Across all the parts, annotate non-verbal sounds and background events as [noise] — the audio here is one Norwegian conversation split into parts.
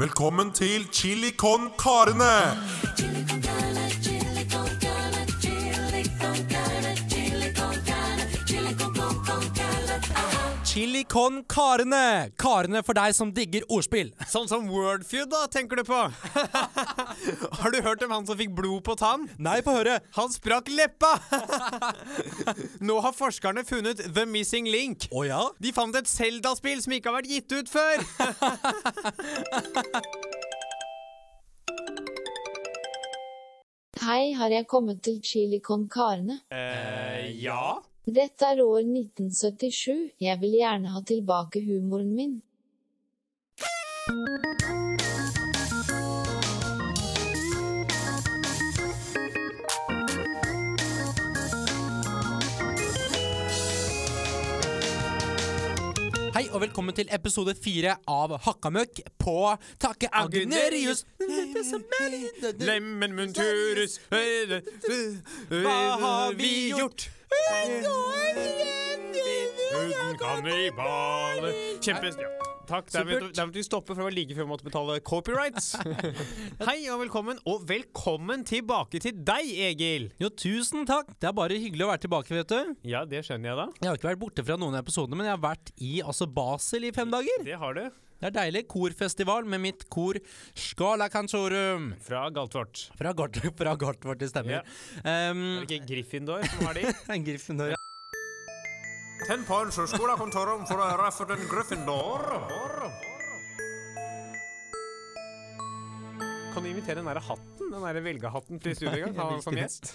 Velkommen til Chili con carne! Chili con carne. Karene for deg som digger ordspill. Sånn som Wordfeud, da, tenker du på? [laughs] Har du hørt om han som fikk blod på tann? Nei, få høre. Han sprakk leppa! [laughs] Nå har forskerne funnet The Missing Link. Å ja? De fant et Zelda-spill som ikke har vært gitt ut før! [laughs] Hei, har jeg kommet til Chili con carne? eh, ja? Dette er år 1977. Jeg vil gjerne ha tilbake humoren min. Og velkommen til episode fire av Hakkamøkk på Takke Agunerius. Lemmen munturus Hva har vi gjort? Uten kannibaler Kjempe... Ja. Takk. Der måtte, vi stoppe, for det var like før vi måtte betale copyrights. [laughs] Hei og velkommen, og velkommen tilbake til deg, Egil. Jo, tusen takk. Det er bare hyggelig å være tilbake, vet du. Ja, det skjønner jeg da. Jeg har ikke vært borte fra noen episoder, men jeg har vært i altså Basel i fem dager. Det har du. Det er deilig. Korfestival med mitt kor Skala Cantorum. Fra Galtvort. Fra Gart, [laughs] fra Gartvort, det stemmer. Um, Er det ikke Gryffindor som har de? en [laughs] Gryffindor, ja. Tenn points en skolekontoret for å høre for den Gryffindor. Kan du invitere den der hatten? Den der velgehatten til studio en gang? Ha som gjest.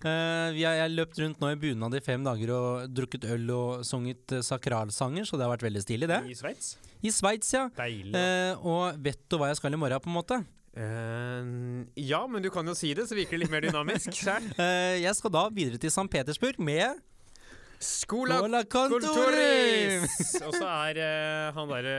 uh, vi har, jeg har løpt rundt nå i bunad i fem dager og drukket øl og sunget uh, sakralsanger, så det har vært veldig stilig, det. I Sveits. I Sveits, ja. Deilig. Uh, og vet du hva jeg skal i morgen, på en måte? Uh, ja, men du kan jo si det, så virker det litt mer dynamisk. [laughs] Eh, jeg skal da videre til St. Petersburg med Skola Skola Og så er uh, han derre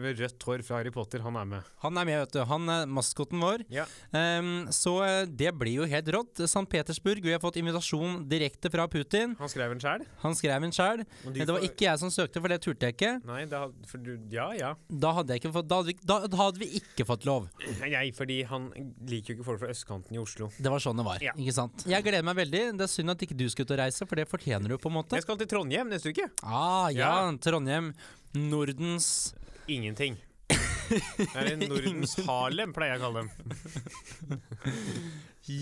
med rødt hår fra Harry Potter, han er med. Han er med, vet du. Han er maskoten vår. Ja. Um, så uh, det blir jo helt rått. St. Petersburg, vi har fått invitasjon direkte fra Putin. Han skrev en sjæl? Han skrev en sjæl. Det var ikke jeg som søkte, for det turte jeg ikke. Nei, da, for du Ja, ja. Da hadde, ikke fått, da hadde, vi, da, da hadde vi ikke fått lov. Nei, fordi han liker jo ikke folk fra østkanten i Oslo. Det var sånn det var. Ja. ikke sant? Jeg gleder meg veldig. Det er synd at ikke du skulle ut og reise, for det fortjener du på en måte. Jeg skal til Trondheim neste uke. Ah, ja, Ja. Trondheim. Nordens Ingenting. Det er en Nordens [laughs] Harlem, pleier jeg å kalle dem.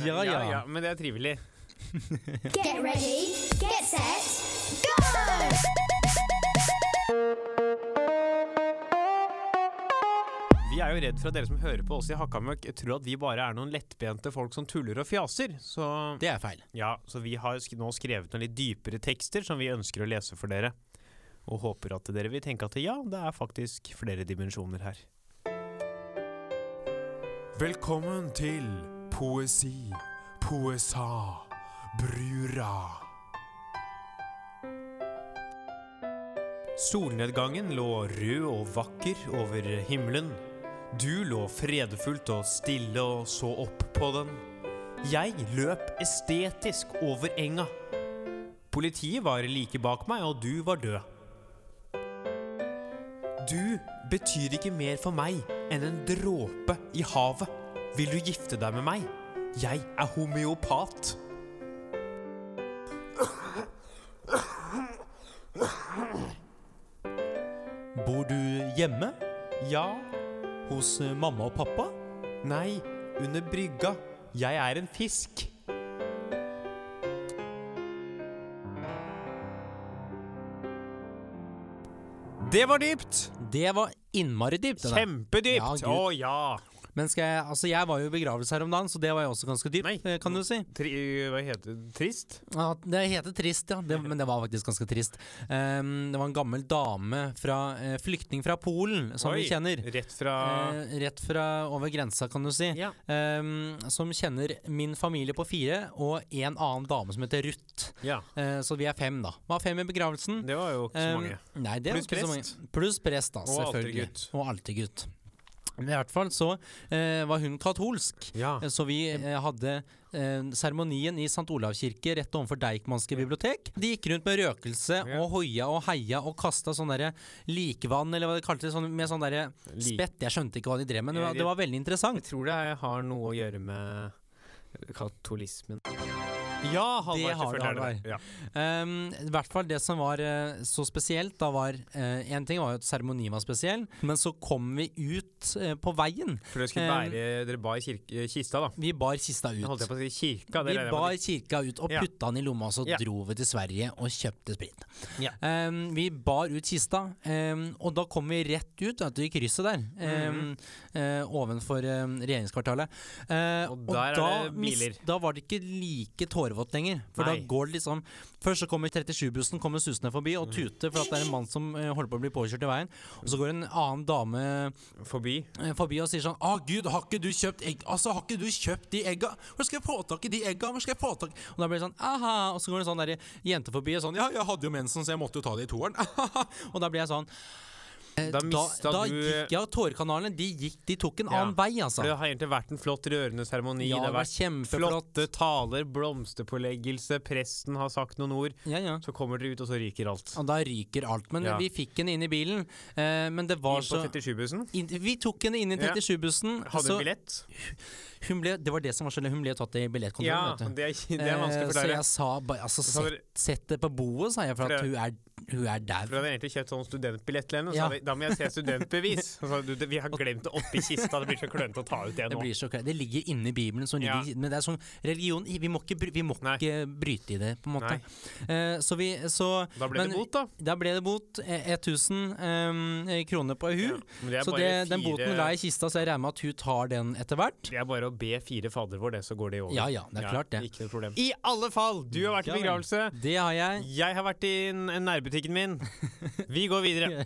ja, Ja, ja. Men det er trivelig. Get ready, get set, er jo redd for at dere som hører på oss i Hakkamøkk, tror at vi bare er noen lettbente folk som tuller og fjaser. Så, Det er feil. ja, så vi har nå skrevet noen litt dypere tekster som vi ønsker å lese for dere. Og håper at dere vil tenke at ja, det er faktisk flere dimensjoner her. Velkommen til Poesi, Poesa, Brura. Solnedgangen lå rød og vakker over himmelen. Du lå fredfullt og stille og så opp på den. Jeg løp estetisk over enga. Politiet var like bak meg, og du var død. Du betyr ikke mer for meg enn en dråpe i havet. Vil du gifte deg med meg? Jeg er homeopat. Bor du hjemme? Ja, Hos eh, mamma og pappa? Nei, under brygga. Jeg er en fisk. Det var dypt! Det var innmari dypt. det der. Kjempedypt! Ja, Å Gud. ja. Men skal jeg, altså jeg var jo i begravelse her om dagen, så det var jo også ganske dypt, Nei. eh, kan du si. Tri hva heter det? Trist? Ja, det heter trist, ja. Det, men det var faktisk ganske trist. Um, det var en gammel dame fra uh, flyktning fra Polen, som vi kjenner. Rett fra uh, rett fra over grensa, kan du si. Ja. Um, som kjenner min familie på fire, og en annen dame som heter Ruth. ja. Uh, så vi er fem, da. Var fem i begravelsen. Det var jo ikke så mange. mange. Nei, det var Pluss prest. mange. Pluss prest, da, Og selvfølgelig. altergutt. Og altergutt. Men I hvert fall så eh, var hun katolsk. Ja. Eh, Så vi eh, hadde eh, seremonien i St. Olavs kirke rett overfor Deichmanske bibliotek. De gikk rundt med røkelse Ja. og hoia og heia og kasta sånn derre likvann, eller hva de kalte det, sånn, med sånn derre spett. Jeg skjønte ikke hva de drev med, men det var, de- det var veldig Jeg tror det har noe å gjøre med katolismen. Ja. Det det, selvfølgelig er Halvard. Ja. Um, I hvert fall det som var uh, så spesielt, da var Én ting var jo at seremonien var spesiell, men så kom vi ut uh, på veien. For dere skulle Eh, bære Dere bar kirke, kista, da. Vi bar kista ut. holdt jeg på å si kirka. Det Vi bar kirka ut og putta den i lomma, og så Ja. dro vi til Sverige og kjøpte sprit. Ja. Um, vi bar ut kista, um, og da kom vi rett ut vet du, i krysset der. Um, eh, ovenfor regjeringskvartalet. Eh, Og der er da, det biler. da var det ikke like tårevått lenger. For Nei. da går det liksom Først så kommer 37-bussen kommer susende forbi og tuter for at det er en mann som eh, holder på å bli påkjørt i veien. Og så går en annen dame Forbi. eh, forbi og sier sånn Å gud, har ikke du kjøpt egg? Altså, har ikke du kjøpt de egga? Hvor skal jeg få tak i de egga? Hvor skal jeg få tak i Og da blir det sånn aha Og så går det en sånn der jente forbi og sånn Ja, jeg hadde jo mensen, så jeg måtte jo ta det i toeren. [laughs] og da blir jeg sånn eh, Da da, da du- gikk Ja, tårekanalene, de gikk De tok en Ja, annen vei, altså. Det har egentlig vært en flott, rørende seremoni. Ja, det har vært flotte taler, blomsterpåleggelse, presten har sagt noen ord. Ja, ja. Så kommer dere ut, og så ryker alt. Og da ryker alt. Men vi fikk henne inn i bilen. Eh, men det var Inn på så 37-bussen. Vi tok henne inn i 37-bussen. Hadde så billett. Hun ble, det var det som var så Hun ble tatt i billettkontrollen. Ja, det er, det er vanskelig Eh, å Så jeg sa bare altså, sett, sett det på boet, sa jeg, for For at hun er, hun er. For du hadde egentlig kjøpt sånn studentbillett til henne, så Ja. hadde, da må jeg se studentbevis. [laughs] Så, du, vi har glemt det oppi kista, det blir så klønete å ta ut det Det nå. blir så. Det ligger inni Bibelen, sånn, Ja. men det er sånn religion Vi må ikke, vi må ikke bryte i det, på en måte. Eh, så vi så, Da ble men det bot, da. Da ble det bot. eh, 1000 um, kroner på hun. Ja, Så det, fire... den boten la i kista, så jeg regner med at hun tar den etter hvert. Det er bare å be fire fader vår, det, så går det over. Ja ja, det er klart det. I alle fall, du har vært i begravelse. Det har jeg. Jeg har vært i en n- nærbutikken min. Vi går videre. [laughs]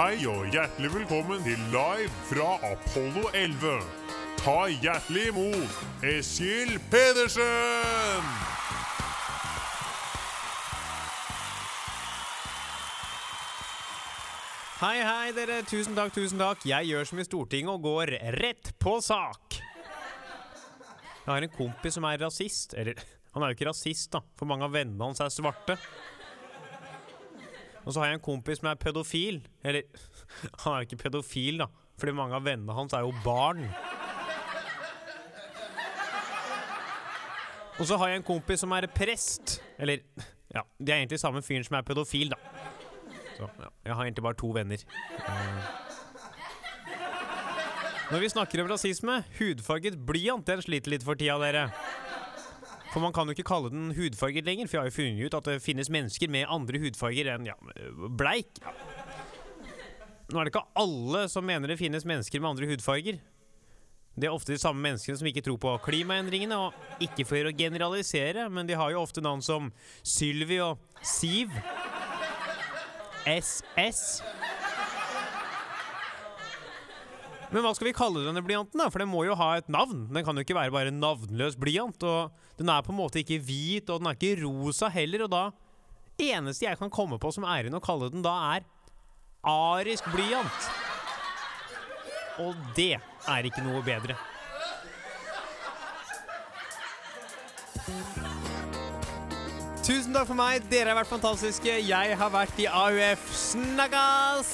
Hei og hjertelig velkommen til Live fra Apollo 11. Ta hjertelig imot Eskil Pedersen! Hei, hei, dere. Tusen takk, tusen takk. Jeg gjør som i Stortinget og går rett på sak. Jeg har en kompis som er rasist. Eller, [laughs] han er jo ikke rasist, da, for mange av vennene hans er svarte. Og så har jeg en kompis som er pedofil. Eller, [laughs] han er jo ikke pedofil, da, fordi mange av vennene hans er jo barn. Og så har jeg en kompis som er prest. Eller, [laughs] ja, de er egentlig samme fyren som er pedofil, da. Så, ja. Jeg har egentlig bare to venner. Eh. Når vi snakker om rasisme, hudfarget blyant, den sliter litt for tida, dere. For man kan jo ikke kalle den hudfarget lenger, for jeg har jo funnet ut at det finnes mennesker med andre hudfarger enn ja, bleik. Ja. Nå er det ikke alle som mener det finnes mennesker med andre hudfarger. Det er ofte de samme menneskene som ikke tror på klimaendringene, og ikke for å generalisere, men de har jo ofte navn som Sylvi og Siv. SS. Men hva skal vi kalle denne blyanten, da? For den må jo ha et navn. Den kan jo ikke være bare en navnløs blyant. Og den er på en måte ikke hvit, og den er ikke rosa heller. Og da Eneste jeg kan komme på som æren å kalle den da, er arisk blyant. Og det er ikke noe bedre. Tusen takk for meg. Dere har vært fantastiske. Jeg har vært i AUF. Snakkas!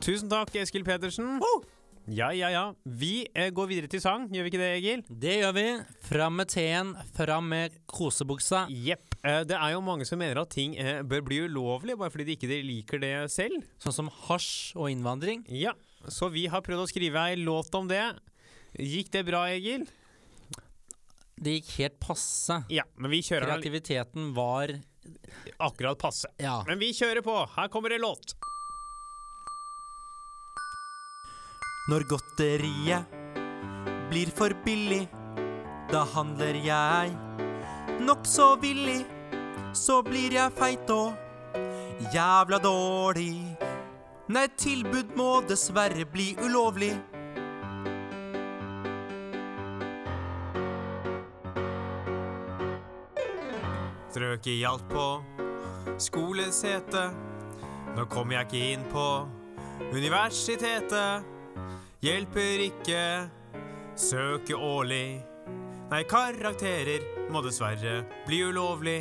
Tusen takk, Eskil Pedersen. Ja, ja, ja. Vi eh, går videre til sang, gjør vi ikke det, Egil? Det gjør vi. Fram med teen, fram med kosebuksa. Jepp. Eh, det er jo mange som mener at ting eh, bør bli ulovlig, bare fordi de ikke liker det selv. Sånn som hasj og innvandring. Ja, så vi har prøvd å skrive ei låt om det. Gikk det bra, Egil? Det gikk helt passe. Ja, men vi kjører Kreativiteten var akkurat passe. Ja. Men vi kjører på. Her kommer det låt. Når godteriet blir for billig, da handler jeg nokså villig. Så blir jeg feit og jævla dårlig Nei, tilbud må dessverre bli ulovlig. Strøket hjalp på skolesetet. Nå kommer jeg ikke inn på universitetet. Hjelper ikke søke årlig. Nei, karakterer må dessverre bli ulovlig.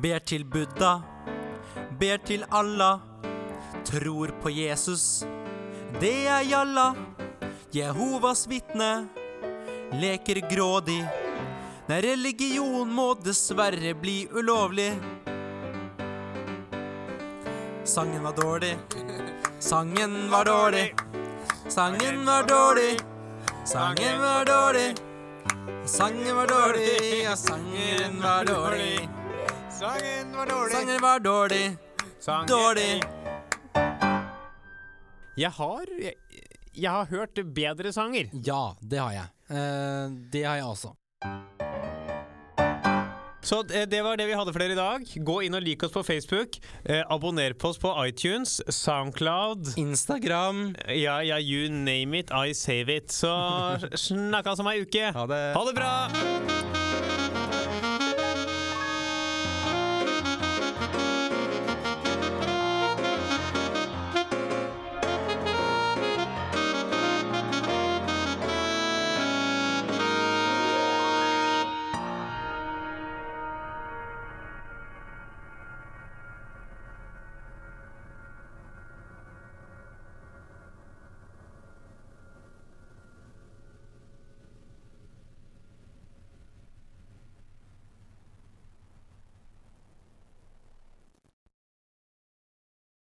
Ber til Buddha, ber til Allah, tror på Jesus. Det er jalla. Jehovas vitne leker grådig. Nei, religion må dessverre bli ulovlig. Sangen var dårlig. Sangen var dårlig. Sangen var dårlig. Sangen var dårlig. Sangen var dårlig, ja, sangen var dårlig. Sangen var dårlig. Sangen var dårlig. Dårlig. Jeg har jeg, jeg har hørt bedre sanger. Ja, det har jeg. Eh, det har jeg også. Så eh, det var det vi hadde for dere i dag. Gå inn og lik oss på Facebook. Eh, abonner på oss på iTunes, Soundcloud. Instagram. Ja, ja, you name it, I save it. Så [laughs] snakkes om ei uke. Ha det. Ha det bra!